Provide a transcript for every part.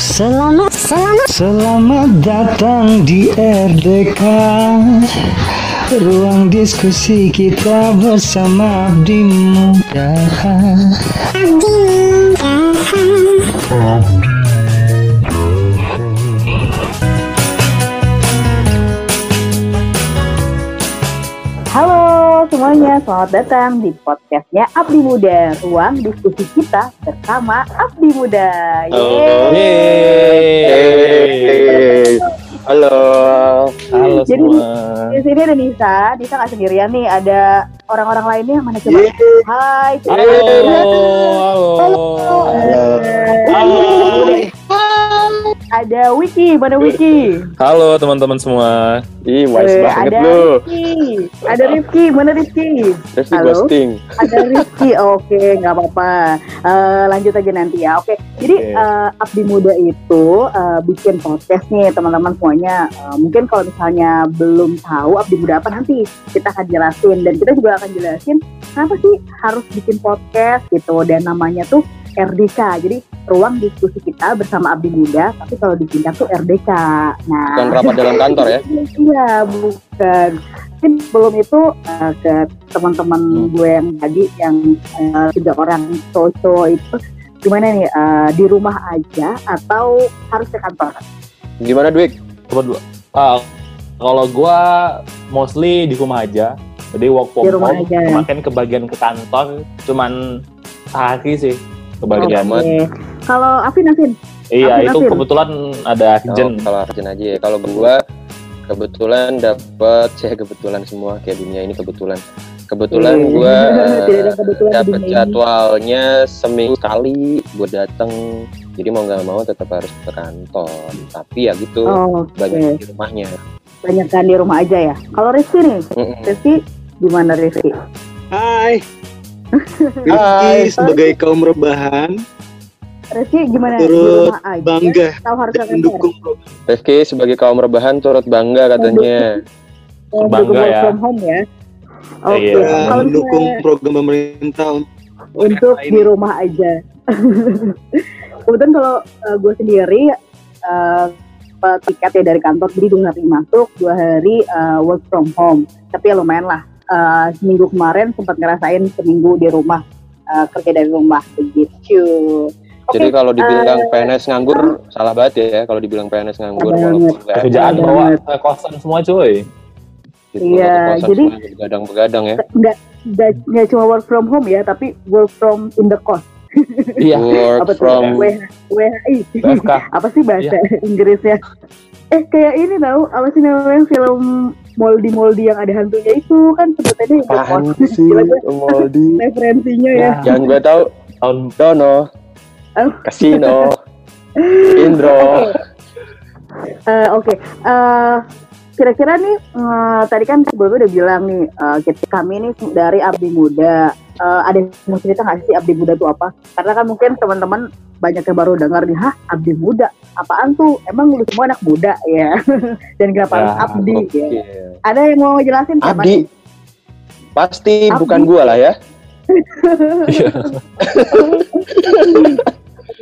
Selamat, selamat, selamat datang di RDK Ruang diskusi kita bersama Abdi Muda Halo semuanya, selamat datang di podcastnya Abdi Muda, ruang diskusi kita bersama Abdi Muda. Yeay. Yeay. Halo. Halo Jadi semua. di sini ada Nisa, Nisa nggak sendirian nih, ada orang-orang lainnya mana coba? Yeay. Hai, Halo. Halo. Hai. Ada Wiki, mana Wiki? Halo teman-teman semua. Ih, wise Eh, banget ada lu. Rifki, ada Rifki, mana Rifki? Rifki Halo. ghosting. ada Rizky, oke nggak apa-apa. Eh, lanjut aja nanti ya, oke. Jadi Oke. eh, Abdi Muda itu eh, bikin podcast nih teman-teman semuanya. Eh, mungkin kalau misalnya belum tahu Abdi Muda apa nanti kita akan jelasin dan kita juga akan jelasin kenapa sih harus bikin podcast gitu dan namanya tuh RDK. Jadi ruang diskusi kita bersama Abdi Muda, tapi kalau disingkat tuh RDK. Nah, Bukan rapat dalam kantor ya? Iya, bukan. Mungkin belum itu uh, ke teman-teman Hmm. gue yang tadi yang uh, tiga orang cowok itu gimana nih uh, di rumah aja atau harus ke kantor? Gimana Dwik? Coba dulu. Ah, kalau gua mostly di rumah aja. Jadi work from Di rumah home. aja. Kemarin kebagian ke kantor cuman sehari sih kebagian. Amat. Oke. Kalau Afin, Afin, Iya, Afin, itu Afin. kebetulan ada Oh, Arjen. kalau Arjen aja ya. Kalau gua kebetulan dapat saya kebetulan semua kayak dunia ini kebetulan. Kebetulan Iya. gua ini. jadwalnya seminggu sekali buat datang. Jadi mau nggak mau tetap harus ke kantor. Tapi ya gitu, Oh, Oke, banyak di rumahnya. banyak kan di rumah aja ya. Kalau Rizky nih, Mm-mm. Rizky gimana Rizky? Hai. Rizky sebagai kaum rebahan Rizky gimana di turut rumah aja? bangga Tahu harus dan mendukung. Rifki sebagai kaum rebahan turut bangga katanya. Bangga ya. from home ya. Oke, Iya. Ya, kalau mendukung program pemerintah untuk di rumah aja. Kebetulan kalau uh, gue sendiri uh, tiket ya dari kantor, jadi dua hari masuk, dua hari uh, work from home. Tapi ya lumayan lah. Uh, seminggu kemarin sempat ngerasain seminggu di rumah uh, kerja dari rumah begitu. Jadi kalau dibilang eh, PNS nganggur salah banget ya kalau dibilang PNS nganggur walaupun Kerjaan bawa kosan semua cuy. gitu, Iya, jadi- begadang-begadang ya. nggak nggak nggak cuma work from home ya, tapi work from in the cost. Iya. Work Apa from WH, WHI. Apa sih bahasa Inggrisnya? Eh kayak ini tahu apa sih namanya film Moldy yang ada hantunya itu kan sebutannya yang apaan The Post. sih gue Moldi? referensinya ya. Yang gue tahu Tahun Dono, Oh. Casino, Indro. Eh, Oke, Eh, kira-kira nih eh, tadi kan sebelumnya udah bilang nih eh, kita kami nih dari Abdi Muda. Eh, ada yang mau cerita nggak sih Abdi Muda itu apa? Karena kan mungkin teman-teman banyak yang baru dengar nih, hah Abdi Muda, apaan tuh? Emang lu semua anak muda ya? Dan kenapa harus Ya, Abdi? Ya. Oke. Ada yang mau jelasin? siapa Abdi, nih? pasti Abdi. bukan gua lah ya.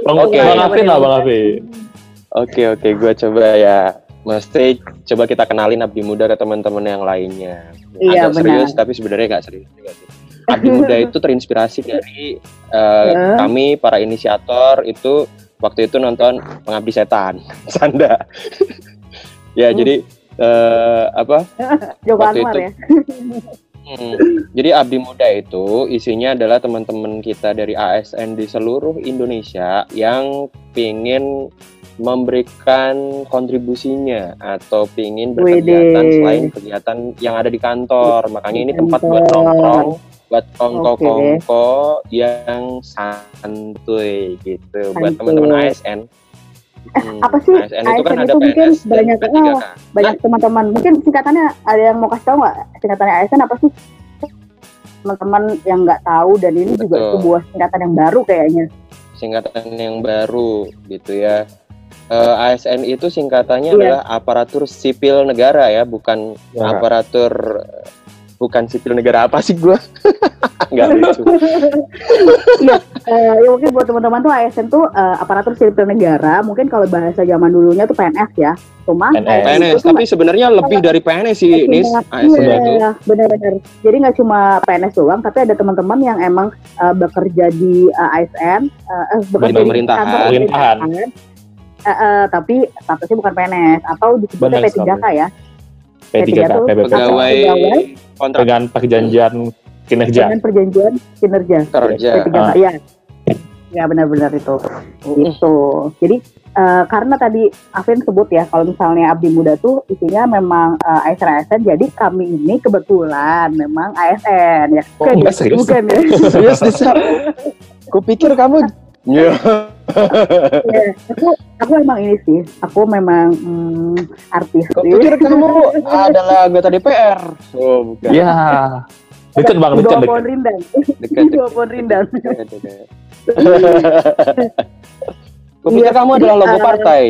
Bang, Oke. Bang Afin lah Bang Afin. Oke oke, gua coba ya. Mesti coba kita kenalin Abdi Muda ke teman-teman yang lainnya. Iya, Agak benar. serius tapi sebenarnya nggak serius juga sih. Abdi Muda itu terinspirasi dari eh, Ya. kami para inisiator itu waktu itu nonton Pengabdi Setan, Sanda. ya Hmm. jadi eh, apa? Joko Waktu Anwar itu. ya? Hmm, Jadi Abdi Muda itu isinya adalah teman-teman kita dari ASN di seluruh Indonesia yang pingin memberikan kontribusinya atau pingin berkegiatan selain kegiatan yang ada di kantor. Makanya ini tempat buat nongkrong, buat kongko-kongko yang santuy gitu buat Santuy. teman-teman ASN. Hmm, apa sih ASN itu kan ASN ada itu mungkin PNS dan banyak- P3K. oh, banyak teman-teman mungkin singkatannya ada yang mau kasih tahu nggak singkatannya ASN apa sih teman-teman yang nggak tahu dan ini juga Betul. sebuah singkatan yang baru kayaknya singkatan yang baru gitu ya. Eh, ASN itu singkatannya Iya. adalah aparatur sipil negara ya, bukan Ya. aparatur bukan sipil negara apa sih gue? Nggak lucu. Eh, ya mungkin buat teman-teman tuh ASN tuh eh, aparatur sipil negara. Mungkin kalau bahasa zaman dulunya tuh PNS ya. Cuma PNS. PNS, tapi sebenarnya lebih dari PNS sih, Nis. ASN iya, itu. iya, benar-benar. Jadi nggak cuma PNS doang, tapi ada teman-teman yang emang eh, bekerja di eh, ASN, eh, eh, bekerja di pemerintahan. kantor Pemerintahan. Eh, eh, tapi statusnya bukan PNS atau disebutnya Benar P3K ya. P3K, tuh PBK. Pegawai Pegawai. kontrak Dengan perjanjian kinerja. dengan perjanjian kinerja. kerja. P3K, Ah. iya. Ya benar-benar itu. Gitu. Jadi eh, karena tadi Afin sebut ya kalau misalnya Abdi Muda tuh isinya memang eh, ASN-ASN jadi kami ini kebetulan memang ASN ya. Oh, Bukan enggak ya? serius? Bukan ya. Serius, Nis? Kupikir kamu Ya, Ya, aku aku emang ini sih. Aku memang hmm, artis kok sih. pikir kamu adalah anggota DPR? Oh, bukan. Ya. Deket bang, Di deket, bawah deket. pohon rindang. Dekat, bawah pohon rindang. dekat, dekat. Kupikir Iya, kamu adalah logo partai.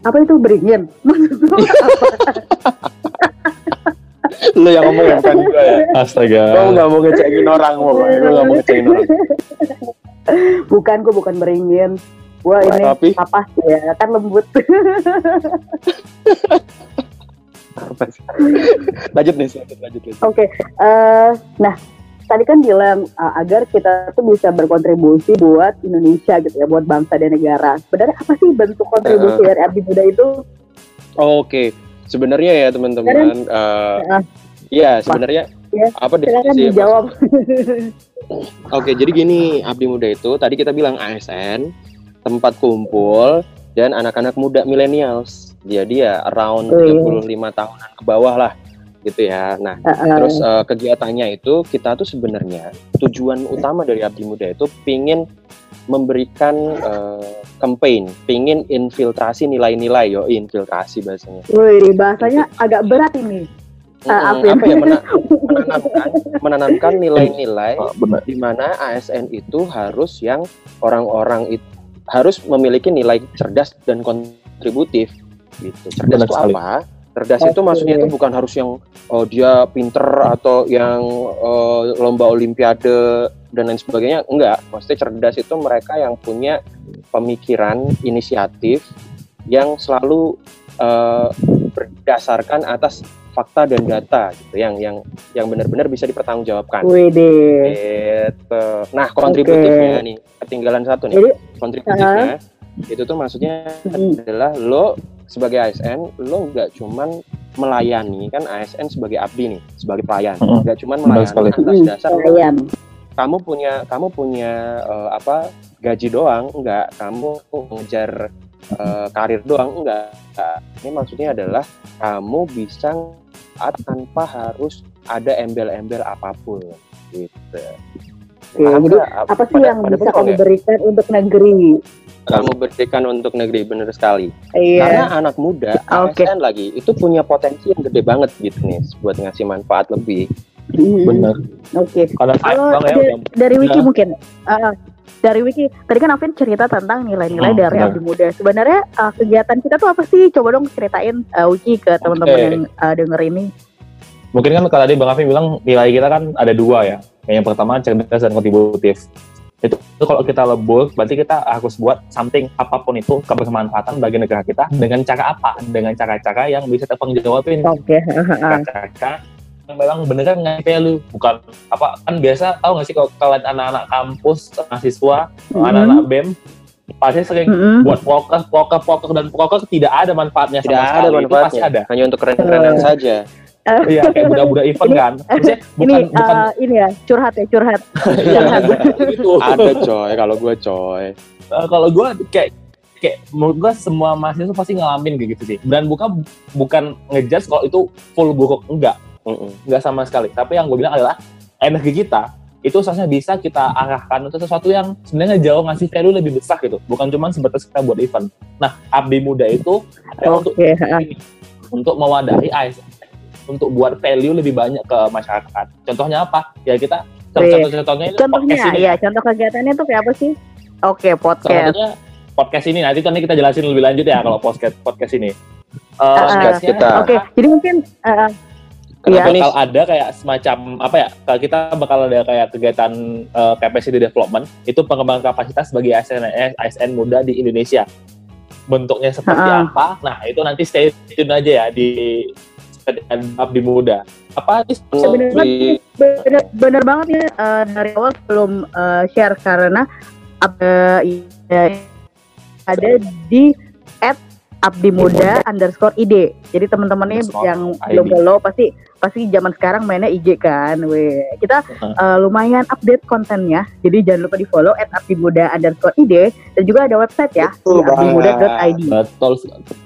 Apa itu beringin? Lu yang ngomong bukan gue ya. Astaga. Kamu nggak mau ngecengin orang, pokoknya. Lu nggak mau ngecengin orang. bukan gue bukan beringin. Gua ini Tapi? apa sih ya? Kan lembut. Lanjut nih, lanjut, lanjut. lanjut. Oke, eh, nah tadi kan bilang eh, agar kita tuh bisa berkontribusi buat Indonesia gitu ya, buat bangsa dan negara. Sebenarnya apa sih bentuk kontribusi dari Abdi Muda itu? Oke, sebenarnya ya teman-teman, eh, Ah. iya sebenarnya Ya, apa Silakan definisi dijawab. Oke, jadi gini, Abdi Muda itu tadi kita bilang ASN, tempat kumpul dan anak-anak muda millennials. Jadi ya around iya. 35 tahunan ke bawah lah gitu ya. Nah, Eh, eh, terus eh, kegiatannya itu kita tuh sebenarnya tujuan utama dari Abdi Muda itu pingin memberikan eh, campaign, pingin infiltrasi nilai-nilai, yo infiltrasi bahasanya. Wih, bahasanya agak berat ini. Afin. apa ya mena- menanamkan menanamkan nilai-nilai Oh, di mana ASN itu harus yang orang-orang itu harus memiliki nilai cerdas dan kontributif gitu. Cerdas Benar itu sekali. apa? Cerdas itu maksudnya itu bukan harus yang oh, dia pinter atau yang eh, lomba olimpiade dan lain sebagainya. Enggak, maksudnya cerdas itu mereka yang punya pemikiran, inisiatif yang selalu eh, berdasarkan atas fakta dan data gitu yang yang yang benar-benar bisa dipertanggungjawabkan. Wih deh. Gitu. Nah, kontributifnya nih, ketinggalan satu nih. Jadi, kontributifnya itu tuh maksudnya mm, adalah lo sebagai ASN, lo nggak cuman melayani kan ASN sebagai abdi nih, sebagai pelayan, nggak cuman Benar melayani sekali. atas mm, dasar kalian. kamu punya kamu punya eh, apa gaji doang, enggak, kamu ngejar eh, karir doang, enggak. Ini maksudnya adalah kamu bisa saat tanpa harus ada embel-embel apa pun gitu. Oke, Paham jadi nggak? apa sih Pada- yang pada bisa kamu ya? berikan untuk negeri? kamu berikan untuk negeri bener sekali. Iya. Karena anak muda Oke. ASN lagi itu punya potensi yang gede banget gitu nih buat ngasih manfaat lebih. Mm, Benar. Oke. Karena Kalau bang ya dari, udah dari Wiki udah. mungkin, Ah, dari Wiki, tadi kan Afin cerita tentang nilai-nilai Hmm, dari benar. Abdi Muda. Sebenarnya ah, kegiatan kita tuh apa sih? Coba dong ceritain ah, Wiki ke teman-teman Oke. yang ah, denger ini. mungkin kan kalau tadi Bang Afif bilang nilai kita kan ada dua ya. Yang pertama cerdas dan kontributif. Itu, itu kalau kita lebur, berarti kita harus buat something apa pun itu kebermanfaatan bagi negara kita dengan cara apa? Dengan cara-cara yang bisa terpanggiljawabin. Oke. Cara-cara yang memang beneran ngasih value, bukan apa kan biasa tahu nggak sih kalau kalian anak-anak kampus, mahasiswa, anak-anak BEM pasti sering Mm-mm. buat proker, proker, proker dan proker tidak ada manfaatnya Tidak sama ada sekali. Itu pasti manfaatnya, ada. hanya untuk keren-kerenan Eh. saja. Iya, kayak budak-budak event kan. Maksudnya ini bukan bukan ah, ini ya curhat ya curhat. Iya, gitu. ada coy, kalau gue coy. Eh, kalau gue kayak kayak menurut gue semua mahasiswa pasti ngalamin kayak gitu sih. Dan bukan bukan ngejudge kalau itu full buruk enggak, Mm-mm. enggak sama sekali. Tapi yang gue bilang adalah energi kita itu seharusnya bisa kita arahkan untuk sesuatu yang sebenarnya jauh ngasih value lebih besar gitu. Bukan cuma sebatas kita buat event. Nah, Abdi Muda itu ada untuk ah. untuk mewadahi ASN untuk buat value lebih banyak ke masyarakat. Contohnya apa? Ya kita contoh-contohnya itu Contohnya podcast ini. ya, contoh kegiatannya tuh kayak apa sih? Oke, Salah podcast. satunya podcast ini nanti nanti kita jelasin lebih lanjut ya kalau podcast podcast ini. Podcast podcastnya- kita. Oke, jadi mungkin ah, Kenapa nih? bakal ada kayak semacam apa ya kalau kita bakal ada kayak kegiatan eh, capacity development itu pengembangan kapasitas bagi ASN ASN muda di Indonesia bentuknya seperti Ha-ha. apa nah itu nanti stay tune aja ya di Abdi Muda apa Sebenarnya bener, bener banget ya eh, dari awal belum eh, share karena apa ya, ada di at Abdi Muda underscore ID. Jadi teman-temannya yang belum follow pasti pasti zaman sekarang mainnya IG kan. Weh. Kita eh, lumayan update kontennya. Jadi jangan lupa di follow at Abdi Muda underscore ID dan juga ada website ya Betul di abdimuda.id. betul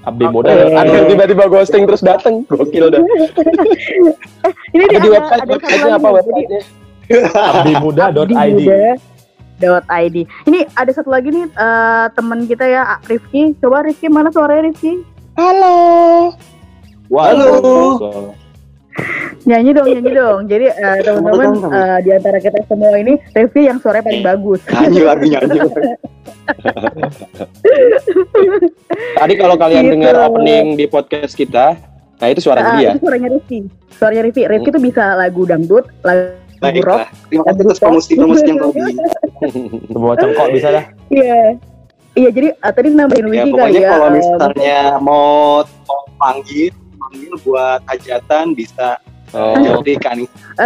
Abdi Muda Oke. dan ada yang tiba-tiba ghosting terus dateng gokil dah Ini ada di ada- website ada lagi apa websitenya abdimuda.id Abdimuda.id. Ini ada satu lagi nih eh, teman kita ya Rifki. Coba Rifki mana suaranya Rifki? halo Wah, Halo. Nyanyi dong, nyanyi dong. Jadi eh, teman-teman eh, di antara kita semua ini Rifki yang suaranya paling bagus. Nyanyi lagi nyanyi. tadi kalau kalian Gitu. dengar opening di podcast kita nah itu suara Ah, dia itu suaranya Rifki. Suaranya Rifki. Rifki tuh bisa lagu dangdut, lagu rock. Baiklah. Terima kasih atas promosi-promosi yang tadi. semua cengkok bisa dah Iya. Iya, jadi eh, tadi nambahin Ya Wiki kali pokoknya ya. kalau eh, misalnya mau mau panggil panggil buat hajatan bisa oh jadi kan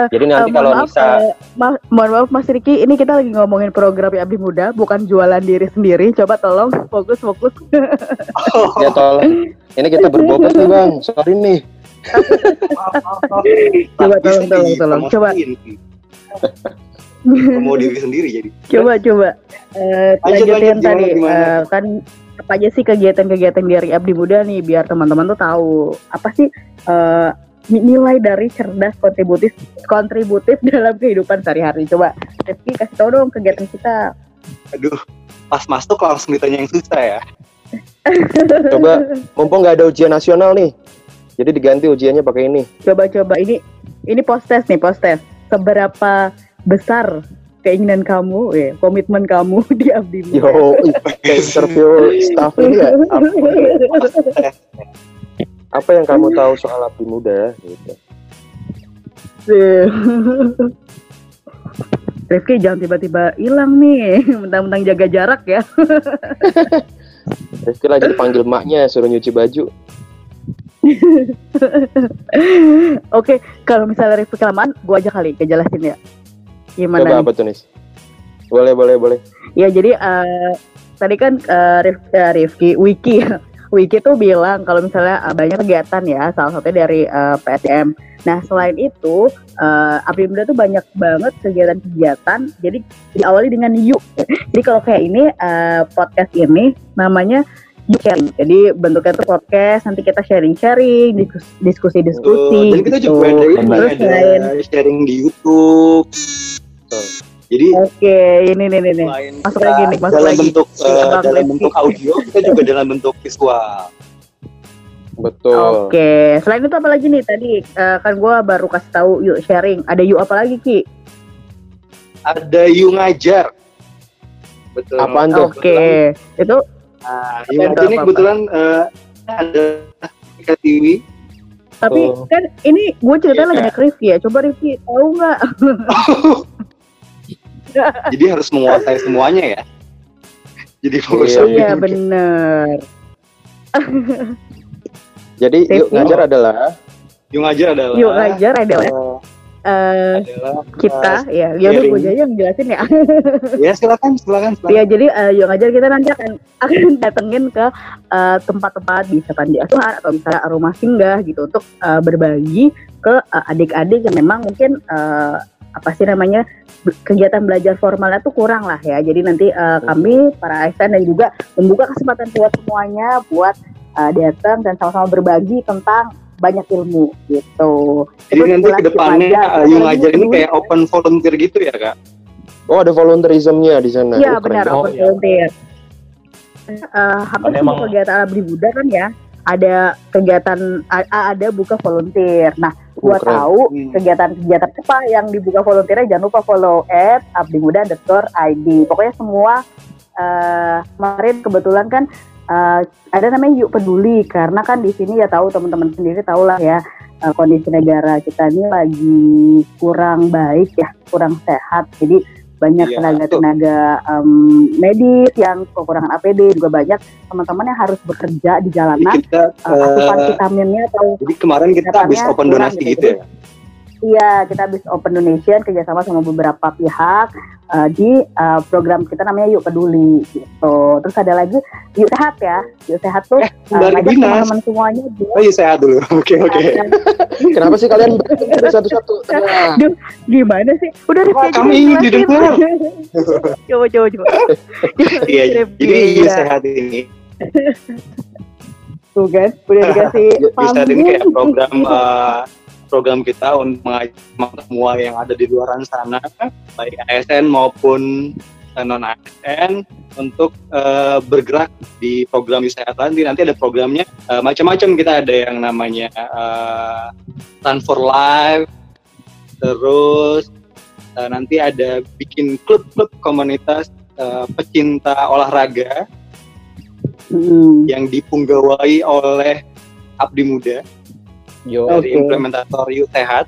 jadi nanti Eh, kalau maaf, Nisa eh, ma- mohon maaf Mas Riki, ini kita lagi ngomongin program Abdi Muda, bukan jualan diri sendiri. Coba tolong fokus fokus. ya tolong ini kita berbobot nih bang sorry nih Coba, tolong, tolong, tolong. Coba. Mau diri sendiri jadi. coba coba Eh, Lanjut, lanjutin lanjut, gimana, tadi gimana? Eh, kan apa aja sih kegiatan-kegiatan dari Abdi Muda nih biar teman-teman tuh tahu apa sih eh, ni- nilai dari cerdas kontributif kontributif dalam kehidupan sehari-hari. Coba Rizky kasih tahu dong kegiatan kita. Aduh, pas masuk langsung ditanya yang susah ya. coba mumpung nggak ada ujian nasional nih jadi diganti ujiannya pakai ini Coba-coba ini ini post test nih post test. Seberapa besar keinginan kamu, eh, komitmen kamu di Abdi Muda? yo interview staff ini ya apa, apa yang kamu tahu soal abdi muda gitu Rifki jangan tiba-tiba hilang nih, mentang-mentang jaga jarak ya. Rizky lagi dipanggil maknya suruh nyuci baju Oke, kalau misalnya Rifki kelamaan, gua aja kali kejelasin ya. Gimana? coba nih? apa tuh nis boleh boleh boleh Ya jadi eh, tadi kan eh, Rif- eh, Rifki, Wiki, Wiki tuh bilang kalau misalnya eh, banyak kegiatan ya, salah satunya dari eh, PSDM. Nah selain itu, eh Abdi Muda tuh banyak banget kegiatan-kegiatan. Jadi diawali dengan yuk. Jadi kalau kayak ini eh, podcast ini namanya yuk sharing. Jadi bentuknya tuh podcast, nanti kita sharing-sharing, diskus- diskusi-diskusi. Oh, dan kita gitu. juga ada Terus ada sharing di YouTube. Jadi Oke, ini nih nih nih. selain Masuk lagi nih, masuk dalam lagi. bentuk Abang dalam bentuk audio, kita juga dalam bentuk visual. betul Oke, selain itu apa lagi nih tadi eh, kan gua baru kasih tahu yuk sharing. Ada yuk apa lagi Ki? Ada You Ngajar. Betul. Apaan tuh? Oke, itu Nah, Apa itu, Ngajar ini kebetulan eh, ada TV. tapi Oh. kan ini gue ceritanya Iya. lagi naik Rifki ya. Coba Rifki tahu nggak? Jadi harus menguasai semuanya ya. Jadi fokus Iya, Iya bener. jadi yuk Rifki. ngajar adalah You Ngajar adalah Yuk ngajar adalah eh, adalah kita ya. Ya udah gue aja yang jelasin ya. ya silakan silakan silakan. Ya jadi eh, yuk ngajar kita nanti akan akan datengin ke eh, tempat-tempat bisa panti asuhan atau misalnya rumah singgah gitu untuk eh, berbagi ke adik-adik yang memang mungkin eh, apa sih namanya kegiatan belajar formalnya tuh kurang lah ya. Jadi nanti eh, kami para ASN dan juga membuka kesempatan buat semuanya buat eh, datang dan sama-sama berbagi tentang banyak ilmu gitu. Jadi Terus nanti kelas ke depannya Yuk Ngajar. uh, ini kayak open volunteer gitu ya kak? oh ada volunteerismnya di sana Iya benar. Oh, open volunteer. Eh, hampir Karena semua kegiatan Abdi Muda kan ya ada kegiatan ada buka volunteer. Nah, gua keren. tahu Hmm. kegiatan-kegiatan apa yang dibuka volunteernya jangan lupa follow at ID. Pokoknya semua eh, kemarin kebetulan kan eh, ada namanya Yuk Peduli karena kan di sini ya tahu teman-teman sendiri tahu lah ya uh, kondisi negara kita ini lagi kurang baik ya, kurang sehat. Jadi banyak Iya, tenaga-tenaga em, medis yang kekurangan APD juga banyak teman-teman yang harus bekerja di Jadi jalanan kita uh, asupan vitaminnya atau jadi kemarin kita habis open kurang donasi gitu. gitu ya. Iya, kita habis open donation kerjasama sama beberapa pihak uh, di uh, program kita namanya Yuk Peduli gitu. Terus ada lagi Yuk Sehat ya, Yuk Sehat tuh uh, dari ngajak dinas. teman-teman semuanya Oh iya sehat dulu. Oke oke. Kenapa sih kalian satu-satu? Gimana sih? Udah Wah, kami yang di jelasin. dengar. coba coba coba. Iya Rifki, jadi iya ya. sehat ini. Tuh kan, udah dikasih pamit. kayak program eh, program kita untuk mengajak semua yang ada di luar sana baik ASN maupun non ASN untuk eh, bergerak di program wisata nanti nanti ada programnya eh, macam-macam. Kita ada yang namanya eh, Run for Life terus eh, nanti ada bikin klub-klub komunitas eh, pecinta olahraga Hmm. yang dipunggawai oleh Abdi Muda Yo, dari implementator Yuk Sehat.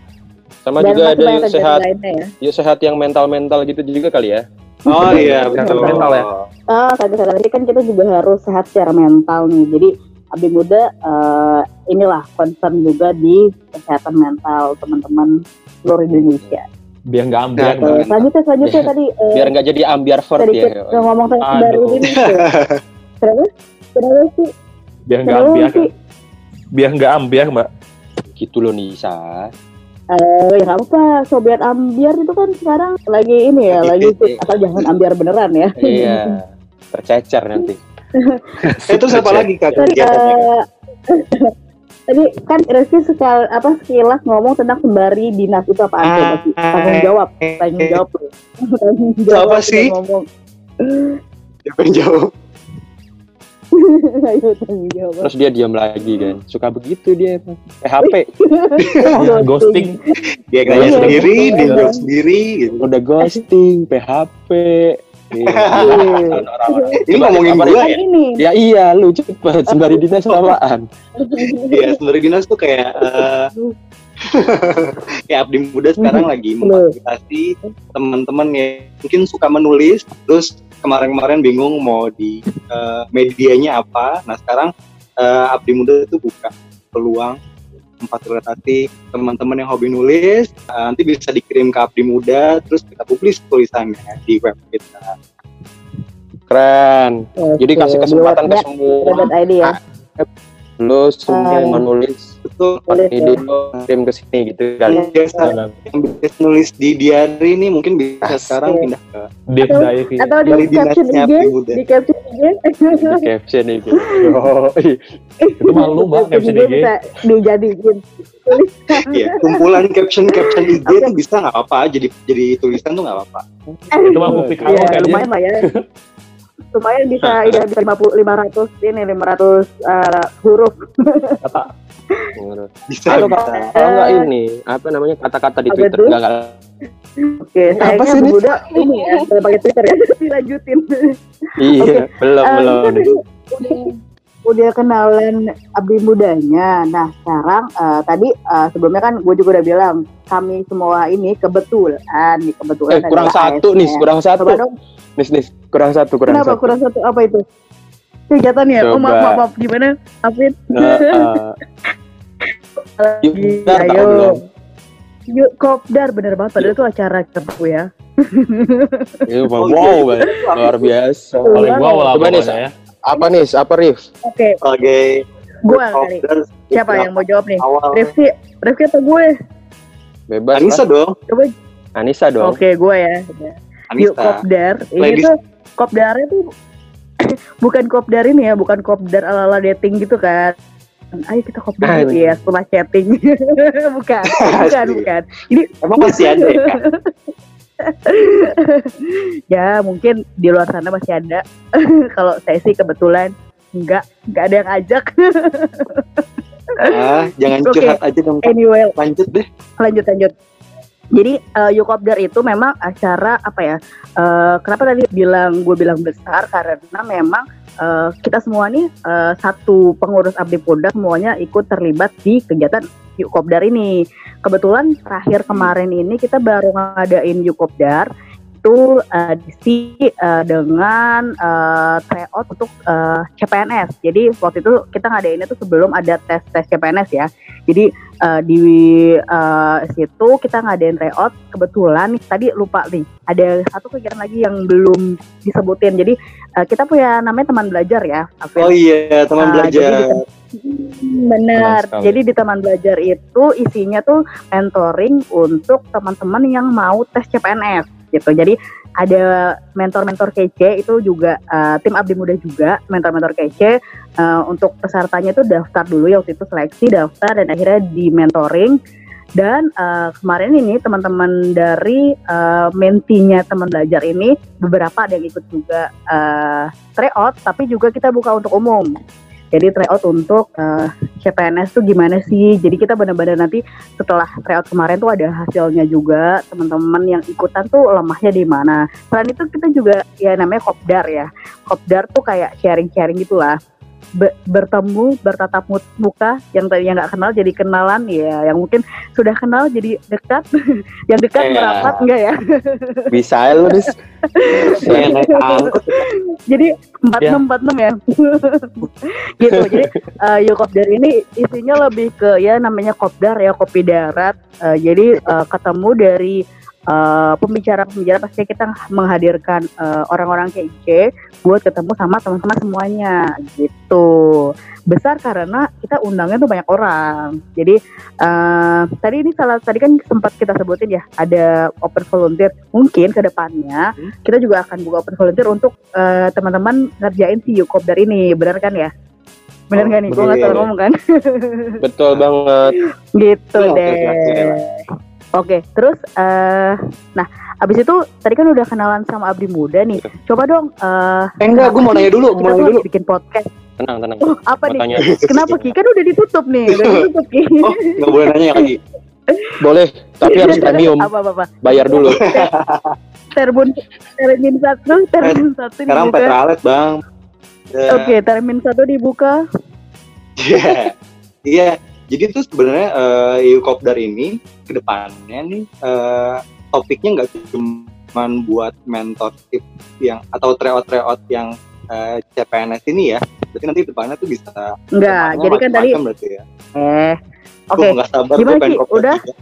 sama Dan juga ada yuk sehat, ya. yuk sehat yang mental-mental gitu juga kali ya. Oh iya betul. betul. Mental ya? Ah, satu satu lagi kan kita juga harus sehat secara mental nih. Jadi Abdi Muda eh, inilah concern juga di kesehatan mental teman-teman seluruh Indonesia. biar nggak ambil Nah, Oke, selanjutnya selanjutnya tadi eh, Biar nggak jadi ambiar fort tadi ya. ngomong tentang Aduh. baru ini. Kenapa? Kenapa sih? biar nggak ambiar sih? biar nggak ambiar mbak Gitu loh Nisa. Eh, ya nggak apa-apa. Sobat ambiar itu kan sekarang lagi ini ya, lagi. Atau jangan ambiar beneran ya. Iya. Tercecer nanti. Eh, Itu siapa lagi kak Tadi, kegiatannya? eh, tadi kan Reski sekal apa sekilas ngomong tentang sembari dinas itu apa aja Ah, sih? Tanggung jawab, tanggung jawab. loh. Tanggung Apa jawab sih? udah Ngomong. Siapa yang jauh? Ayo tanggung jawab. Terus dia diam lagi kan. Suka begitu dia. PHP. Iya, ghosting Dia gaya Iya. sendiri, Iya. dia jawab sendiri. Gitu. Udah ghosting, PHP. Iya. Ini ngomongin apa, gue Kan ya? Ya iya, lu cepet sembari dinas apaan? Iya, sebenarnya dinas tuh kayak eh, kayak Abdi Muda sekarang lagi memfasilitasi teman-teman yang mungkin suka menulis, terus kemarin-kemarin bingung mau di eh, medianya apa. Nah sekarang eh, Abdi Muda itu buka peluang memfasilitasi teman-teman yang hobi nulis, eh, nanti bisa dikirim ke Abdi Muda, terus kita publis tulisannya di web kita. Keren. Jadi Oke, kasih kesempatan ke semua. ya. Lu semua yang Ah. menulis Betul. Ya. lu kirim ke sini gitu kali. Yang biasa yang biasa nulis di diary ini mungkin bisa Asik. sekarang pindah ke Deep Atau- dive Atau di caption IG, di caption IG. Di caption itu. Oh, itu malu mbak caption IG bisa dijadiin. Iya, kumpulan caption caption IG itu bisa nggak apa-apa, jadi jadi tulisan tuh nggak apa-apa. itu mah aku pikir Ya, kayaknya lumayan lah ya. Lumayan bisa ya bisa 50 500 ini 500 uh, huruf. kata Bisa. Atau bisa. kalau kalau nggak ini apa namanya kata-kata di Apa Twitter nggak nggak Oke, Apa sih ini? Buda ini ya, saya pakai Twitter ya, dilanjutin. Iya, Oke. belum Eh, belum. Udah, kenalan abdi mudanya. Nah, sekarang eh, tadi eh, sebelumnya kan gue juga udah bilang kami semua ini kebetulan, nih kebetulan Eh, kurang satu nih, kurang satu. Nis nis, kurang satu, kurang kenapa satu. kurang satu apa itu? Kegiatannya, oh maaf, maaf, maaf, gimana? Afid? Eh, eh, Lagi, ayo. belum? Yuk, kopdar bener banget, padahal itu acara kepu ya. Iya, wow, luar biasa. paling gua awal Coba nih, ya Apa nih? Apa Rif? Oke, Sebagai gue kali. Siapa yang mau jawab nih? awal Rifki, Rifki atau gue? Bebas. Anissa lah. dong, Coba, Anissa dong. oke gue ya. Yuk, Anissa. kopdar. Ini Ladies. tuh, kopdarnya tuh bukan kopdar ini ya, bukan kopdar ala-ala dating gitu kan. Ayo kita kopdar gitu ya setelah chatting. bukan, bukan, bukan. Ini Emang masih ada ya? Ya mungkin di luar sana masih ada. Kalau saya sih kebetulan enggak, enggak ada yang ajak. Ah, jangan Oke. curhat aja dong. Anyway, Lanjut deh. lanjut lanjut. Jadi uh, Yukopdar itu memang acara apa ya? eh, kenapa tadi bilang gue bilang besar karena memang eh, kita semua nih eh, satu pengurus Abdi Muda semuanya ikut terlibat di kegiatan Yuk Kopdar ini. Kebetulan terakhir kemarin ini kita baru ngadain Yuk Kopdar itu uh, diisi uh, dengan uh, tryout untuk uh, CPNS. Jadi waktu itu kita ngadainnya tuh sebelum ada tes tes CPNS ya. Jadi uh, di uh, situ kita ngadain tryout. Kebetulan tadi lupa nih ada satu kegiatan lagi yang belum disebutin. Jadi uh, kita punya namanya teman belajar ya. Afif. Oh iya, teman Uh, belajar. Benar. Senang sekali. Jadi di teman belajar itu isinya tuh mentoring untuk teman-teman yang mau tes CPNS gitu. Jadi ada mentor-mentor kece itu juga uh, tim Abdi Muda juga mentor-mentor kece uh, untuk pesertanya itu daftar dulu ya waktu itu seleksi daftar dan akhirnya di mentoring dan uh, kemarin ini teman-teman dari uh, mentinya teman belajar ini beberapa ada yang ikut juga uh, tryout tapi juga kita buka untuk umum jadi tryout untuk uh, CPNS tuh gimana sih? Jadi kita benar-benar nanti setelah tryout kemarin tuh ada hasilnya juga teman-teman yang ikutan tuh lemahnya di mana. Selain itu kita juga ya namanya kopdar ya. Kopdar tuh kayak sharing-sharing gitulah. Be- bertemu bertatap muka yang tadinya nggak kenal jadi kenalan ya yang mungkin sudah kenal jadi dekat yang dekat Iya. merapat enggak ya Bisa lu, Dis. Saya naik angkot. jadi empat Ya. enam empat enam ya gitu jadi uh, Yo Kopdar ini isinya lebih ke ya namanya kopdar ya kopi darat Uh, jadi uh, ketemu dari uh, pembicara-pembicara pasti kita menghadirkan uh, orang-orang kece buat ketemu sama teman-teman semuanya gitu besar karena kita undangnya tuh banyak orang jadi uh, tadi ini salah tadi kan sempat kita sebutin ya ada open volunteer mungkin ke depannya kita juga akan buka open volunteer untuk eh, teman-teman ngerjain si Yukopdar ini, benar kan ya? Benar Oh, kan nih? Gue nggak salah bener. ngomong kan? Betul banget. gitu Oke, deh. oke, oke. Oke, terus eh nah abis itu tadi kan udah kenalan sama Abdi Muda nih. Coba dong eh Eh enggak, gue mau nanya dulu, kita mau nanya dulu. bikin podcast. Tenang, tenang. Oh, apa Mau nih? tanya. Kenapa Ki? Kan udah ditutup nih, udah ditutup Ki. Oh, nggak boleh nanya lagi. Boleh, tapi harus premium. apa apa apa. Bayar dulu. Terbun termin satu, termin satu Sekarang dibuka. petralet, Bang. Ya. Oke, termin satu dibuka. Iya. Iya. Jadi tuh sebenarnya eh Yukopdar ini ke depannya nih eh, topiknya nggak cuma buat mentorship yang atau tryout-tryout yang eh, CPNS ini ya. Berarti nanti depannya tuh bisa Enggak, jadi kan tadi ya. eh Oke, Gue nggak sabar Gimana? Kopdar Udah? juga.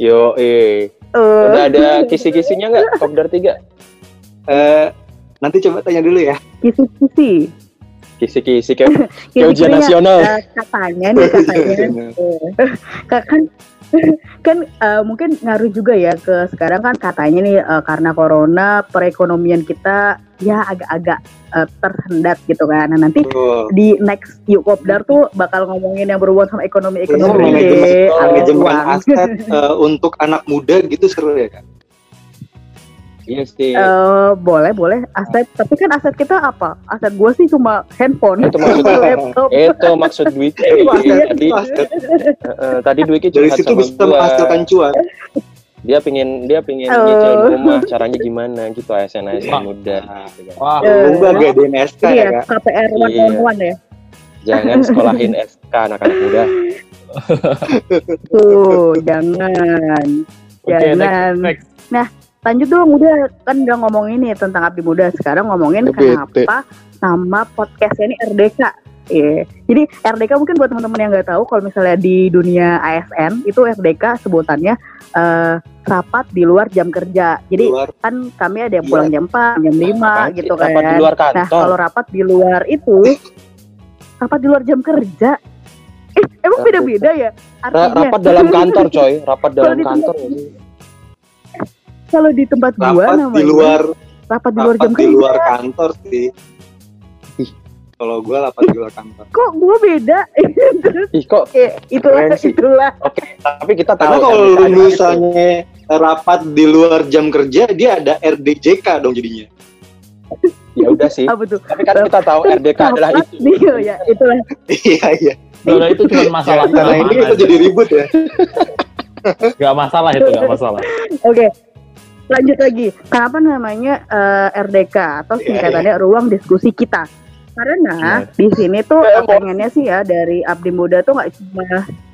Yo, eh. eh, Udah ada kisi-kisinya nggak? Kopdar 3? Eh, nanti coba tanya dulu ya. kisi-kisi. Kisi-kisi kayak, kayak ujian nasional. katanya nih katanya ka- kan kan eh, mungkin ngaruh juga ya ke sekarang kan katanya nih eh, karena corona perekonomian kita ya agak-agak eh, tersendat gitu kan. Nah nanti Tuh. di next Yuk Kopdar tuh bakal ngomongin yang berhubungan sama ekonomi ekonomi manajemen, deh, manajemen aset eh, untuk anak muda gitu seru ya kan? Iya sih. Eh, boleh boleh aset tapi kan aset kita apa aset gua sih cuma handphone Itu maksudnya. laptop Itu maksud Dwiki. Itu aset, tadi itu aset. eh, tadi Dwiki Dari situ bisa menghasilkan cuan. Dia pingin dia pingin Oh. nyicil rumah. Caranya gimana gitu ASN ASN muda. Wah, Lu gak gadein SK ya iya? KPR one Iya. on one ya Jangan sekolahin SK anak-anak muda. tuh jangan jangan next, next. Lanjut dong udah kan udah ngomongin nih tentang abdi muda sekarang ngomongin bete. kenapa nama podcastnya ini RDK Iya. Jadi RDK mungkin buat teman-teman yang nggak tahu kalau misalnya di dunia ASN itu RDK sebutannya eh, rapat di luar jam kerja. Jadi Luar. kan kami ada yang Iya. pulang jam 4, jam 5 Apaan sih? gitu kan. Rapat di luar Nah, kalau rapat di luar itu rapat di luar jam kerja. Eh, emang beda-beda ya artinya? rapat dalam kantor, coy. Rapat dalam kantor. Kalau di tempat gua Rapat namanya di luar rapat di luar rapat jam di kerja. luar kantor sih. Kalau gue rapat di luar kantor. Kok gua beda? Terus Ih kok eh, itulah Keren sih. itulah. tapi kita tahu Karena kalau lu itu. misalnya rapat di luar jam kerja, dia ada RDJK dong jadinya. ya udah sih. Apa tuh? Tapi kan kita tahu RDK adalah itu. di- ya, itulah. Iya iya. Udah, itu cuma masalah Karena ini kita jadi ribut ya. Gak masalah itu, gak masalah. Oke. Lanjut lagi. Kenapa namanya eh, RDK atau Iya, singkatannya ruang diskusi kita? Karena Benar. di sini tuh Eh, pengennya sih ya dari Abdi Muda tuh nggak cuma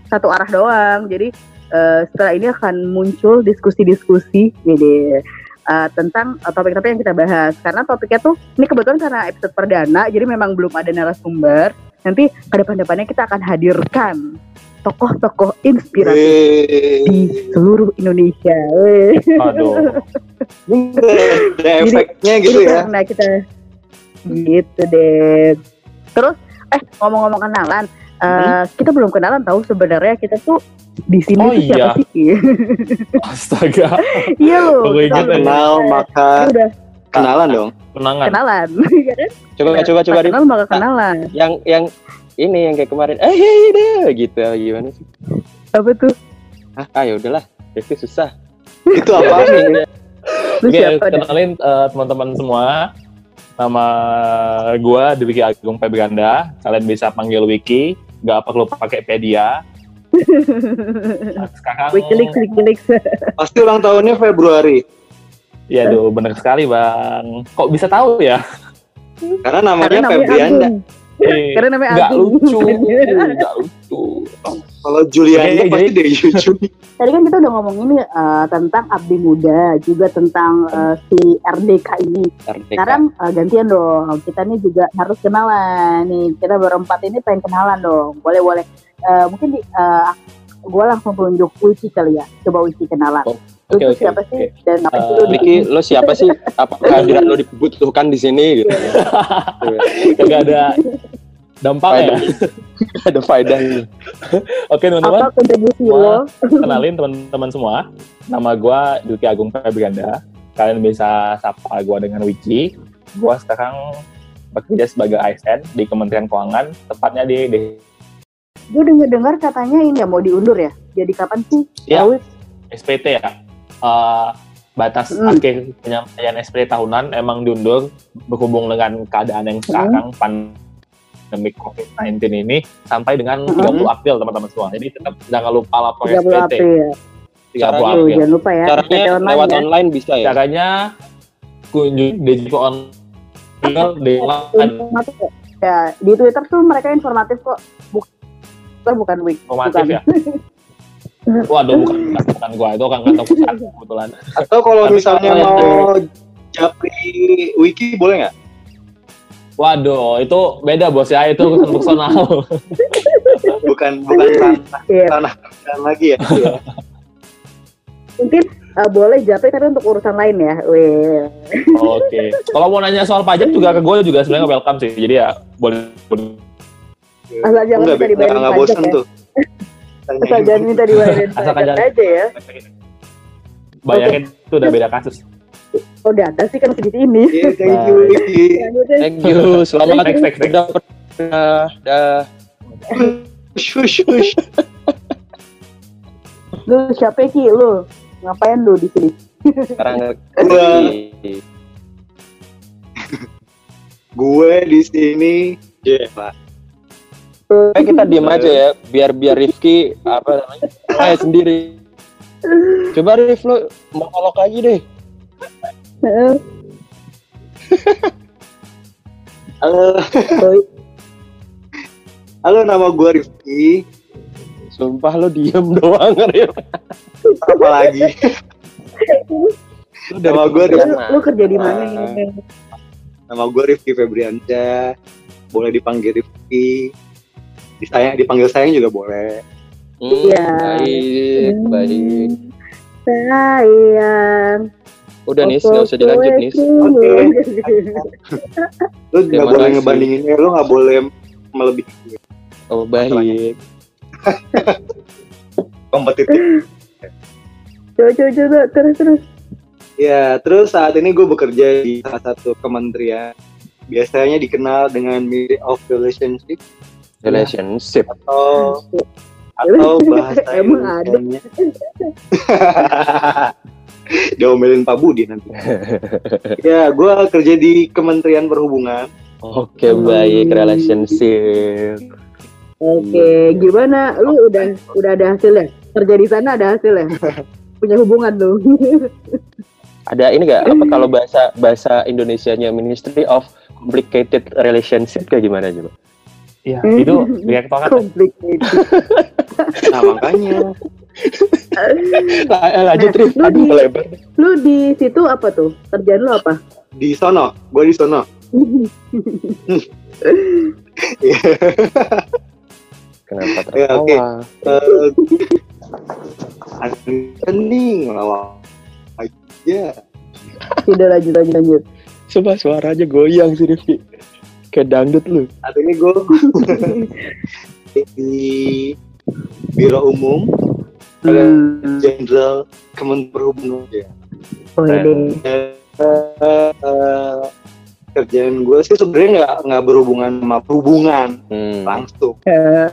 satu arah doang. Jadi eh, setelah ini akan muncul diskusi-diskusi gitu eh, tentang topik-topik yang kita bahas. Karena topiknya tuh ini kebetulan karena episode perdana, jadi memang belum ada narasumber. Nanti ke depan-depannya kita akan hadirkan tokoh-tokoh inspiratif di Wih, seluruh Indonesia. Weh. Aduh. ada efeknya gitu Jadi ya. karena kita gitu deh. Terus eh ngomong-ngomong kenalan, eh, kita belum kenalan tahu sebenarnya kita tuh di sini Oh tuh siapa iya. sih? Astaga. iya loh. Ingat Kenal maka udah kenalan dong. Kenangan. kenalan. Iya kan? Coba coba coba kenal maka kenalan. Yang yang ini yang kayak kemarin. Eh iya iya deh gitu gimana sih? Apa tuh? Ah, ah ya udahlah. Itu susah. Itu apa nih? Oke, kenalin eh, teman-teman semua. Nama gua Dwiki Agung Febranda. Kalian bisa panggil Wiki. Gak perlu pakai pedia. Nah, sekarang Wikileaks, Wikileaks. Pasti ulang tahunnya Februari. ya aduh bener sekali bang kok bisa tahu ya Karena namanya Karena namanya Febrianda. Agung. Eh, Karena namanya nggak Agung. lucu nggak lucu Kalau Julianda Oke, pasti jadi- deh lucu. Tadi kan kita udah ngomong ini eh, tentang abdi muda, juga tentang eh, si RDK ini. Merdeka. Sekarang eh, gantian dong. Kita nih juga harus kenalan nih. Kita berempat ini pengen kenalan dong. Boleh boleh. Eh, mungkin di, eh, gue langsung tunjuk Wiki kali ya. Coba Wiki kenalan. Oh, oke, oke, siapa oke. sih? Dan apa sih Eh, lu lo siapa sih? Apa kehadiran lo dibutuhkan di sini gitu? nggak ada dampaknya Ada faedahnya. oke apa teman-teman kontribusi Semua. lo? kenalin teman-teman semua nama gua Dwiki Agung Febranda kalian bisa sapa gua dengan Wiki gua sekarang bekerja sebagai ASN di Kementerian Keuangan tepatnya di, di Gue denger dengar katanya ini ya mau diundur ya. Jadi kapan sih? Ya. Tahu? SPT ya Eh, batas Hmm. akhir penyampaian SPT tahunan emang diundur berhubung dengan keadaan yang Hmm. sekarang pandemi COVID-19 ini sampai dengan Hmm. 30 April teman-teman semua. Jadi tetap jangan lupa lapor 30 SPT April. 30 Caranya- Tuh, April. jangan lupa ya. Caranya SPT online lewat ya. online bisa ya? Caranya kunjungi Dejipo on di online kok. Ya, di Twitter tuh mereka informatif kok. Bukan bukan week. informatif bukan. ya. Waduh, bukan, bukan gua itu kan kantor pusat kebetulan. Atau kalau Tapi misalnya mau japri wiki boleh nggak? Waduh, itu beda bos ya, itu urusan personal. Bukan bukan tanah Iya. tanah tanah lagi ya. Mungkin eh, boleh japri tapi untuk urusan lain ya. Weh. Oke. Kalau mau nanya soal pajak juga ke gue juga sebenarnya welcome sih. Jadi ya boleh. boleh. Asal jangan Enggak, dibayarin nggak pajak bosan ya. tuh. Asal jangan minta dibayarin Asalkan pajak jangan- aja ya. Bayarin itu udah beda kasus. Oh data sih kan segitu ini. Iya, thank you. Thank you, selamat. Next, next, next. Udah, dah, dah. Shush, shush. Lu siapa Ki lu? Ngapain lu di sini? Sekarang Gua- Gue di sini. Iya, Pak. Eh, kita diem aja ya, biar biar Rifki apa namanya, mulai sendiri. Coba Rif lo monolog aja deh. Heeh. Halo, halo nama gue Rifki. Sumpah lo diem doang Rif. Apa lagi? Lu dari Nama gua kementerian lu, lu kerja di mana? Nama gue Rifki Febriansyah. Boleh dipanggil Rifki. Disayang, dipanggil sayang juga boleh. Hmm, Iya. Baik, baik. Sayang. Udah nih, nggak usah dilanjut nih. Oke. Lu nggak boleh ngebandingin, eh, lu nggak boleh melebihi Oh baik. kompetitif. Coba coba coba terus terus. Ya, terus saat ini gue bekerja di salah satu kementerian. Biasanya dikenal dengan Ministry of Relationship Relationship. atau atau bahasa Emang ada. Diomelin Pak Budi nanti. ya, gue kerja di Kementerian Perhubungan. Oke baik, relationship. Oke, gimana? Lu udah udah ada hasilnya? Kerja di sana ada hasilnya? Punya hubungan lu? Ada ini nggak? Apa kalau bahasa bahasa Indonesianya Ministry of Complicated Relationship kayak gimana coba? Iya, itu reaktor kan. Complicated. Nah makanya La- lanjut Rif Lu aduh di- lebar Lu di situ apa tuh? Kerjaan lu apa? di sono, gue di sono. kenapa Ya, tertawa oke. Eh, Ada nih ngelawak aja. Udah lanjut lanjut lanjut. Coba suara aja goyang sih Rifki kayak dangdut lu Saat ini gue di Biro Umum Hmm. Jenderal Kementerian Perhubungan ya. Oh. Eh, eh, kerjaan gue sih sebenarnya nggak nggak berhubungan sama perhubungan hmm. langsung Eh,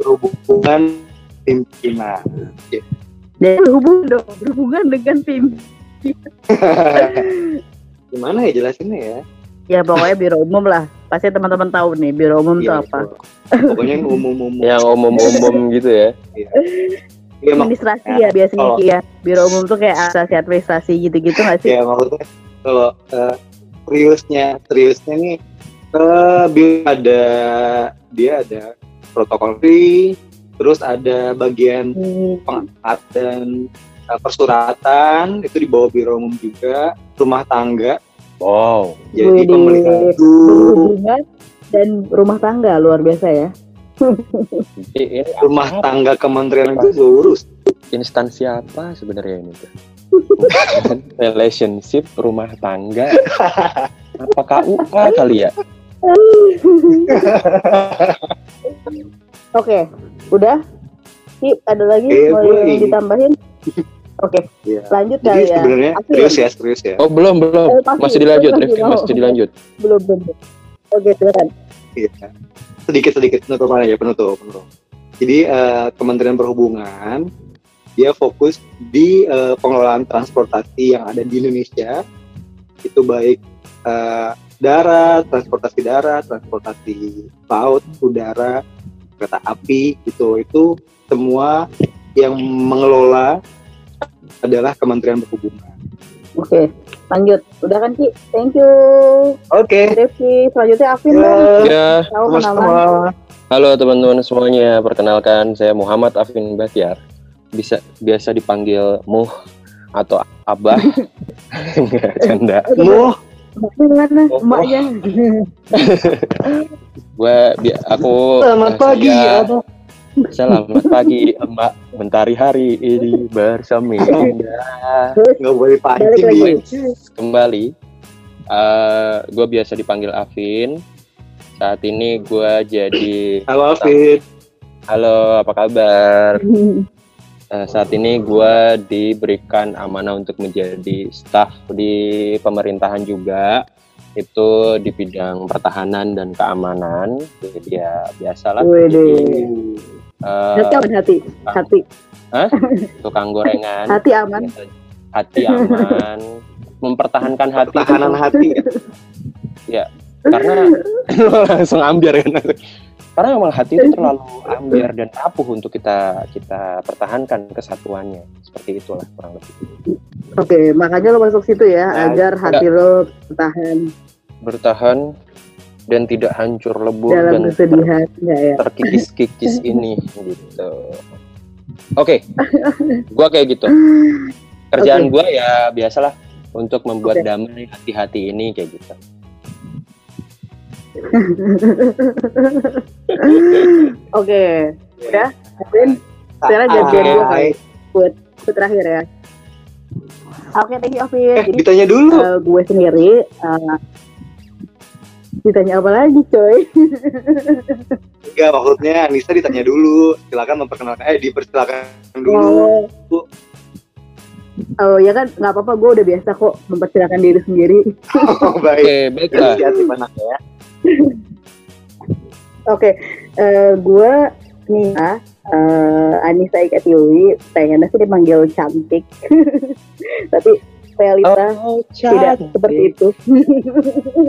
berhubungan pimpinan Dan berhubungan dong, berhubungan dengan tim. gimana ya jelasinnya ya Ya pokoknya biro umum lah. Pasti teman-teman tahu nih biro umum tuh Iya, apa. pokoknya yang umum-umum yang umum-umum gitu ya Iya, mak- Administrasi ya biasanya kalau- Ki, ya. Biro umum tuh kayak asasi administrasi gitu-gitu nggak sih? ya maksudnya kalau eh, seriusnya seriusnya nih eh bil- ada dia ada protokol free terus ada bagian Hmm. pengamat dan eh, persuratan itu di bawah biro umum juga rumah tangga wow jadi Widih. pemerintah Berhubungan dan rumah tangga luar biasa ya. ini, ini rumah tangga kementerian itu gue urus instansi apa sebenarnya ini tuh relationship rumah tangga apa KUA kali ya Oke, udah. Ki, ada lagi Eh, mau ditambahin? Oke, Iya. lanjut jadi kali ya. sebenarnya serius ya serius ya oh belum belum Eh, masih, masih dilanjut masih Rifki mau. masih dilanjut Belum belum. belum. Oke, silakan. Iya. sedikit sedikit penutupan aja penutup penutup jadi eh, Kementerian Perhubungan dia fokus di eh, pengelolaan transportasi yang ada di Indonesia itu baik eh, darat transportasi darat transportasi laut udara kereta api gitu itu semua yang mengelola adalah Kementerian Perhubungan Oke, lanjut. Udah kan Ki? Thank you. oke Rifki, selanjutnya Afin Ya. dong. ya Tahu halo teman-teman semuanya perkenalkan saya Muhammad Afin Bahtiar bisa biasa dipanggil Muh atau Abah Nggak, canda Muh, Mana Oh. emaknya? bi- aku selamat eh, pagi Abah. Selamat pagi Mbak Mentari hari ini bersemi indah nggak boleh pancing lagi. ya. kembali. gue biasa dipanggil Afin. Saat ini gue jadi halo Fit halo apa kabar? Eh, saat ini gue diberikan amanah untuk menjadi staf di pemerintahan juga itu di bidang pertahanan dan keamanan jadi ya biasalah Wede. Eh, Hati aman hati, hati, tukang gorengan. Hati aman. hati aman. Mempertahankan hati. Pertahanan hati. Karena langsung ambiar kan. Karena memang hati itu terlalu ambiar dan rapuh untuk kita kita pertahankan kesatuannya. Seperti itulah kurang lebih. Oke, makanya lo masuk situ ya, Nah, agar hati lo bertahan. Bertahan dan tidak hancur lebur dalam dan kesedihan, ya ya. terkikis-kikis ini gitu oke gua kayak gitu kerjaan gua ya biasalah untuk membuat Oke. damai hati-hati ini kayak gitu Oke, udah, Afin, sekarang Ah, gantian gue kali, hai. gue terakhir ya. Oke, thank you Afin. eh Jadi ditanya dulu eh, gue sendiri, eh, ditanya apa lagi coy? enggak maksudnya Anissa ditanya dulu. Silakan memperkenalkan eh dipersilakan dulu. Oh, oh ya kan, nggak apa-apa, gue udah biasa kok mempersilakan diri sendiri. oh, baik. Oke baiklah inisiatif anaknya ya. Oke, eh, gue Nia, eh, Anissa Ika Tiwi, pengennya sih dipanggil cantik, tapi realita oh, tidak seperti itu.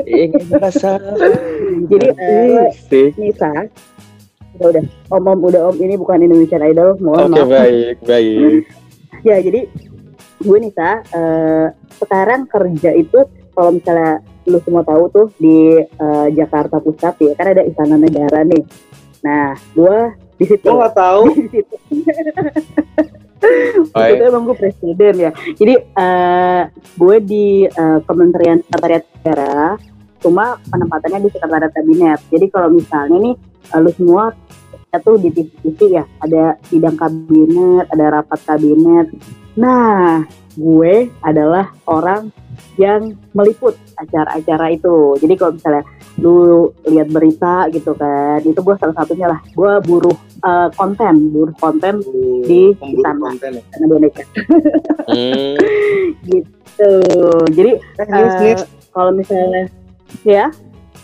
ingin merasa Jadi eh, Asik. Nisa, udah udah, om om udah om ini bukan Indonesian Idol, mohon Oke maaf. baik baik. Ya jadi gue Nisa, eh, sekarang kerja itu kalau misalnya lu semua tahu tuh di eh, Jakarta Pusat ya kan ada Istana Negara nih. Nah, gua di situ. Gue nggak tahu. di situ. Itu emang gue presiden ya. Jadi eh gue di eh, Kementerian Sekretariat Negara, cuma penempatannya di Sekretariat Kabinet. Jadi kalau misalnya nih eh, lu semua tuh di TV-TV ya, ada sidang kabinet, ada rapat kabinet. Nah, gue adalah orang yang meliput acara-acara itu. Jadi kalau misalnya lu lihat berita gitu kan, itu gue salah satunya lah. Gue buruh eh, konten, buruh konten Di pemburu istana. konten ya. karena boneka Hmm. gitu. Jadi Nis, kalau misalnya ya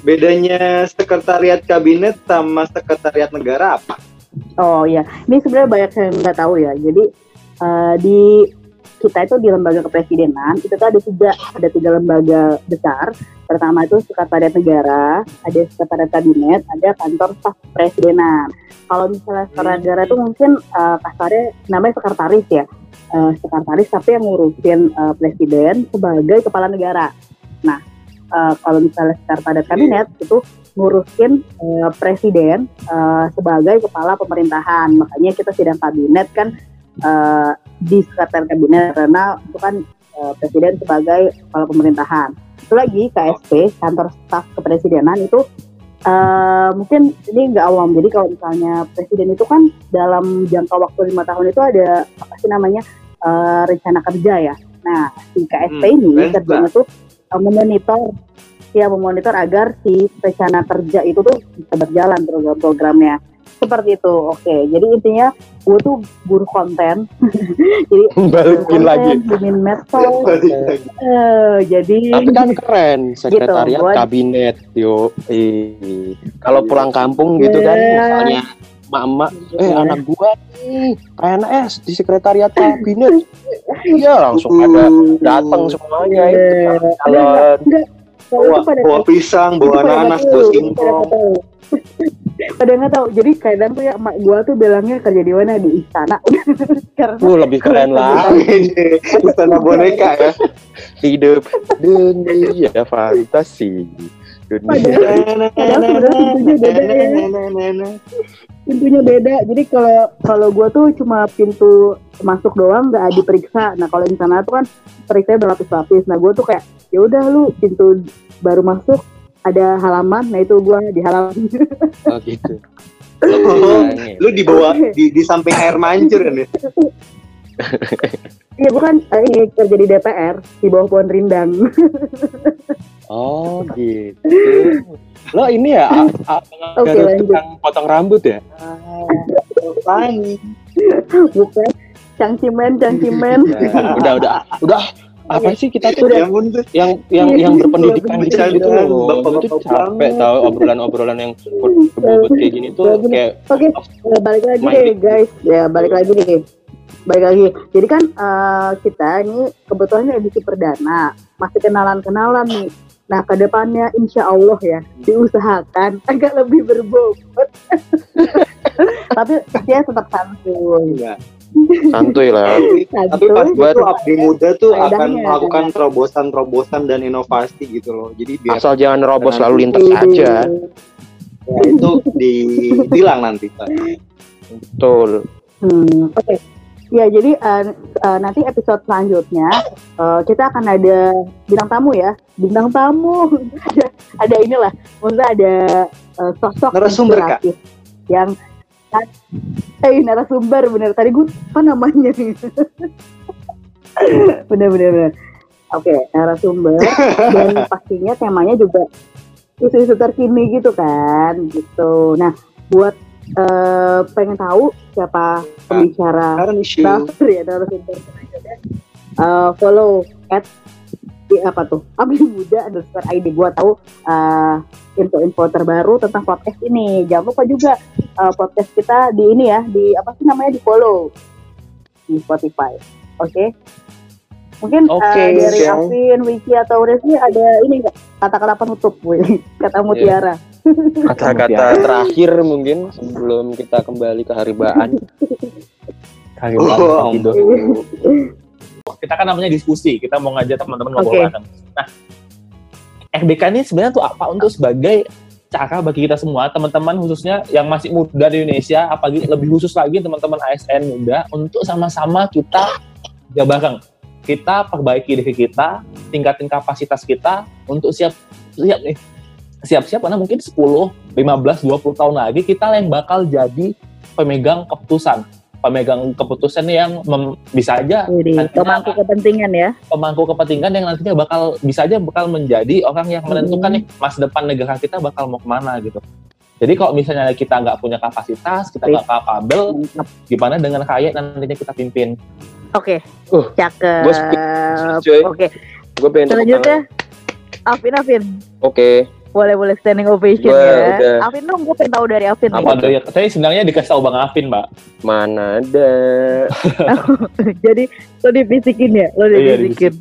bedanya sekretariat kabinet sama sekretariat negara apa? Oh ya, ini sebenarnya banyak yang nggak tahu ya. Jadi eh, di kita itu di lembaga kepresidenan itu tuh ada tiga ada tiga lembaga besar. Pertama itu sekretariat negara, ada sekretariat kabinet, ada kantor staf kepresidenan. Kalau misalnya sekretariat negara itu mungkin eh, kasarnya namanya sekretaris ya, Eh, sekretaris tapi yang ngurusin eh, presiden sebagai kepala negara. Nah, eh, kalau misalnya sekretariat kabinet itu ngurusin eh, presiden eh, sebagai kepala pemerintahan. Makanya kita sidang kabinet kan eh, di sekretariat kabinet karena itu kan eh, presiden sebagai kepala pemerintahan. Itu lagi KSP kantor staf kepresidenan itu eh, mungkin ini nggak awam. Jadi kalau misalnya presiden itu kan dalam jangka waktu lima tahun itu ada apa sih namanya eh, rencana kerja ya. Nah si KSP Hmm, ini keren kerjanya tuh eh, memonitor ya memonitor agar si rencana kerja itu tuh bisa berjalan program-programnya seperti itu oke jadi intinya gue tuh buruh konten jadi Balikin konten, lagi. bikin medsos eh, jadi Tapi kan keren, sekretariat Gitu, kabinet, yo. Eh, Kalau pulang kampung gitu kan, Iya. misalnya emak-emak, eh anak gua nih PNS di sekretariat kabinet, iya langsung ada datang semuanya itu Iya. calon. Kalau Bawa, itu pada bawa pisang, itu bawa nanas, bawa itu singkong. Pada nggak tahu jadi kadang tuh ya emak gua tuh bilangnya kerja di mana di istana karena Wuh, lebih keren lah Istana boneka ya. hidup dunia fantasi. Dunia. Padahal sebenarnya pintunya beda ya. pintunya beda jadi kalau kalau gue tuh cuma pintu masuk doang nggak diperiksa nah kalau di sana tuh kan periksa berlapis-lapis nah gue tuh kayak ya udah lu pintu baru masuk ada halaman nah itu gue di halaman Oh gitu. Oh, lu di bawah di, di samping air mancur kan ya? iya gue kan eh, ini kerja di DPR di bawah pohon rindang Oh gitu. Lo ini ya, a- a- Oke, garuk lanjut. tukang potong rambut ya? Apaan? bukan cangcimen cangcimen Ya, udah udah udah apa sih kita tuh Ya ampun tuh. yang yang yang berpendidikan Bercandaan, gitu loh. tuh capek tahu obrolan-obrolan yang berbobot kayak gini tuh kayak Oke, eh, balik lagi deh guys. Ya, balik lagi nih. Balik lagi. Jadi kan eh, kita ini kebetulan edisi perdana, masih kenalan-kenalan nih. Nah, ke depannya insya Allah ya diusahakan agak lebih berbobot. Tapi dia tetap santuy. Santuy lah. Tapi, pasti Buat- tuh abdi muda tuh akan Faedahnya, melakukan terobosan-terobosan dan inovasi gitu loh. Jadi biar Asal jangan nerobos lalu lintas aja. ya, itu dibilang nanti. Betul. Hmm, Oke. Ya, jadi eh, eh, nanti episode selanjutnya eh, kita akan ada bintang tamu ya. Bintang tamu. ada, inilah, maksudnya ada eh, sosok Narasumber, yang eh narasumber bener. Tadi gue apa namanya bener bener bener. Oke narasumber. Dan pastinya temanya juga isu-isu terkini gitu kan gitu. Nah buat eh, pengen tahu siapa pembicara isu. Baper ya narasumber? Eh, follow at apa tuh? Abdi Muda underscore ID gua tahu eh, info-info terbaru tentang podcast ini. Jangan lupa juga eh, podcast kita di ini ya di apa sih namanya di follow di Spotify. Oke? Mungkin eh, Oke, dari siap. Alvin, Wiki atau Resmi ada ini nggak? Kata-kata penutup Wih? kata mutiara. Kata-kata terakhir mungkin sebelum kita kembali ke haribaan. Kaget Oh. Kita kan namanya diskusi, kita mau ngajak teman-teman ngobrol Oke. bareng. Nah, RDK ini sebenarnya tuh apa untuk sebagai cara bagi kita semua teman-teman khususnya yang masih muda di Indonesia apalagi lebih khusus lagi teman-teman ASN muda untuk sama-sama kita kerja bareng kita perbaiki diri kita tingkatin kapasitas kita untuk siap siap nih siap-siap karena mungkin 10, 15, 20 tahun lagi kita yang bakal jadi pemegang keputusan pemegang keputusan yang mem- bisa aja Jadi, nantinya pemangku kepentingan ya. pemangku kepentingan yang nantinya bakal bisa aja bakal menjadi orang yang menentukan nih masa depan negara kita bakal mau ke mana gitu. Jadi kalau misalnya kita nggak punya kapasitas, kita nggak kapabel, gimana dengan kayak nantinya kita pimpin? Oke, Uh, cakep. cuy. Oke, Gue pengen selanjutnya. Alvin Alvin. Oke. Boleh boleh standing ovation ya. udah. Alvin dong, gue pengen tahu dari Alvin. Apa nih. tuh ya? Saya sebenarnya dikasih tahu Bang Afin, Mbak. Mana ada. Jadi lo dibisikin ya, lo Iya, dibisikin.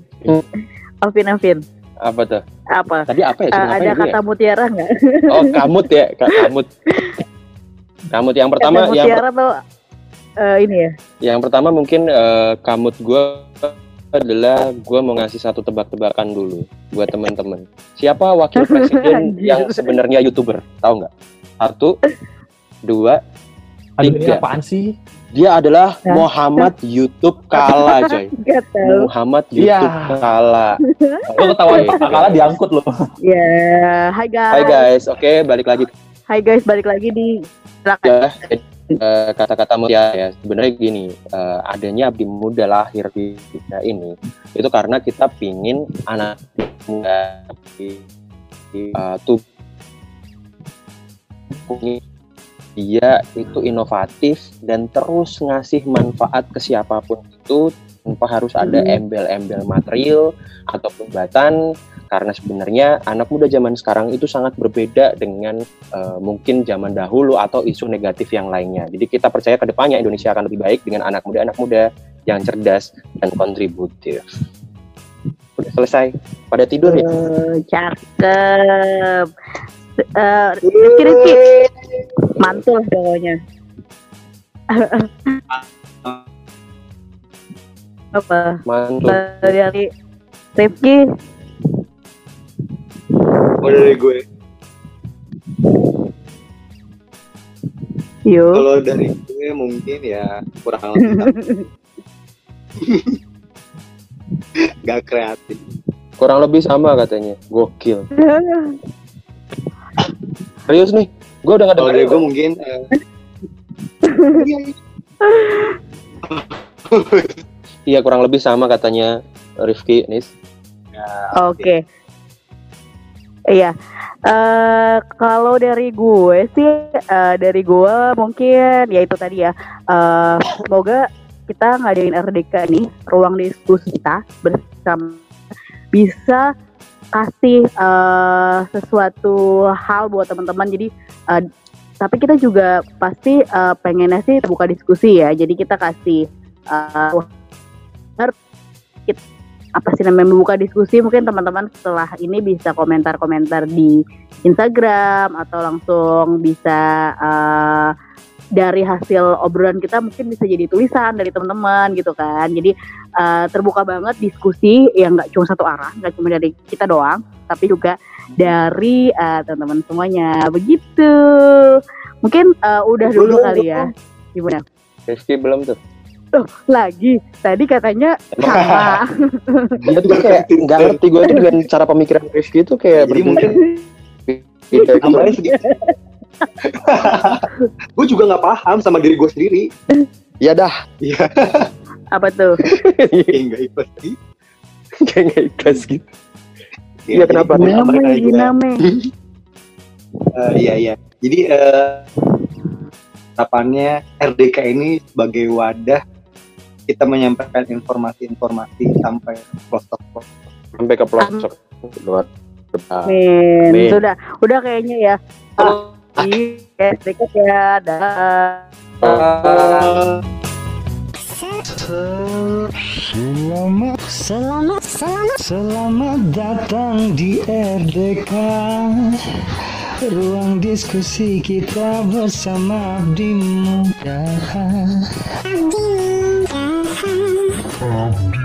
Alvin Alvin, Apa tuh? apa? Tadi apa ya? Eh, ada ya? kata mutiara nggak? Oh, kamut ya, Kak, kamut. Kamut yang pertama, kata yang mutiara tuh eh, ini ya. yang pertama mungkin eh, kamut gue adalah gue mau ngasih satu tebak-tebakan dulu buat teman-teman. Siapa wakil presiden yang sebenarnya youtuber? Tahu nggak? Satu, dua, Aduh, ini Tiga. apaan sih? dia adalah? Muhammad YouTube Kala, coy. Muhammad Iya. YouTube Kala. Lo ketahuan. Pak Kala diangkut loh. Ya, hai guys. Hai guys, oke balik lagi Hai guys, balik lagi di ya eh, kata-kata mutiara ya sebenarnya gini eh, adanya abdi muda lahir di kita ini itu karena kita pingin anak muda di, di tubuh dia itu inovatif dan terus ngasih manfaat ke siapa pun itu tanpa harus ada Hmm. embel-embel material ataupun batan karena sebenarnya anak muda zaman sekarang itu sangat berbeda dengan eh, mungkin zaman dahulu atau isu negatif yang lainnya. Jadi kita percaya ke depannya Indonesia akan lebih baik dengan anak muda-anak muda yang cerdas dan kontributif. Udah selesai. Pada tidur ya? Eh, cakep. Eh, Rizky, Rizky. Mantul pokoknya. Apa? Mantul. Dari Rifki, Oh, dari gue. yuk. Kalau dari gue mungkin ya kurang lebih Gak kreatif. Kurang lebih sama katanya. Gokil. Serius nih. Gue udah gak Kalau dari gue mungkin eh, Iya kurang lebih sama katanya Rifki Nis. Oke. Iya. Eh kalau dari gue sih eh, dari gue mungkin ya itu tadi ya. Eh semoga kita ngadain RDK nih ruang diskusi kita bersama bisa kasih eh, sesuatu hal buat teman-teman. Jadi eh, tapi kita juga pasti eh, pengennya sih terbuka diskusi ya. Jadi kita kasih eh, apa sih namanya membuka diskusi mungkin teman-teman setelah ini bisa komentar-komentar di Instagram atau langsung bisa eh, dari hasil obrolan kita mungkin bisa jadi tulisan dari teman-teman gitu kan. Jadi eh, terbuka banget diskusi yang nggak cuma satu arah nggak cuma dari kita doang tapi juga dari eh, teman-teman semuanya. Begitu. Mungkin eh, udah dulu Belum, kali ya gimana Rifki belum tuh. Loh, lagi tadi katanya sama Dia tuh kayak nggak ngerti gue tuh dengan cara pemikiran Rifki itu kayak mungkin berbeda gitu. gue juga nggak paham sama diri gue sendiri. Ya dah. Iya, apa tuh nggak ikut sih. kayak nggak ikhlas gitu. Iya, kenapa? Diname, tambahin aja. diname. Eh, iya iya. Jadi eh, harapannya RDK ini sebagai wadah kita menyampaikan informasi-informasi sampai pelosok Sampai ke pelosok. Luar. Amin. Amin. Sudah, udah kayaknya ya. Iya, sedikit ya. Dah. Selamat, selamat, selamat, selamat. Datang di RDK Ruang diskusi kita bersama Abdi Muda. Abdi Muda.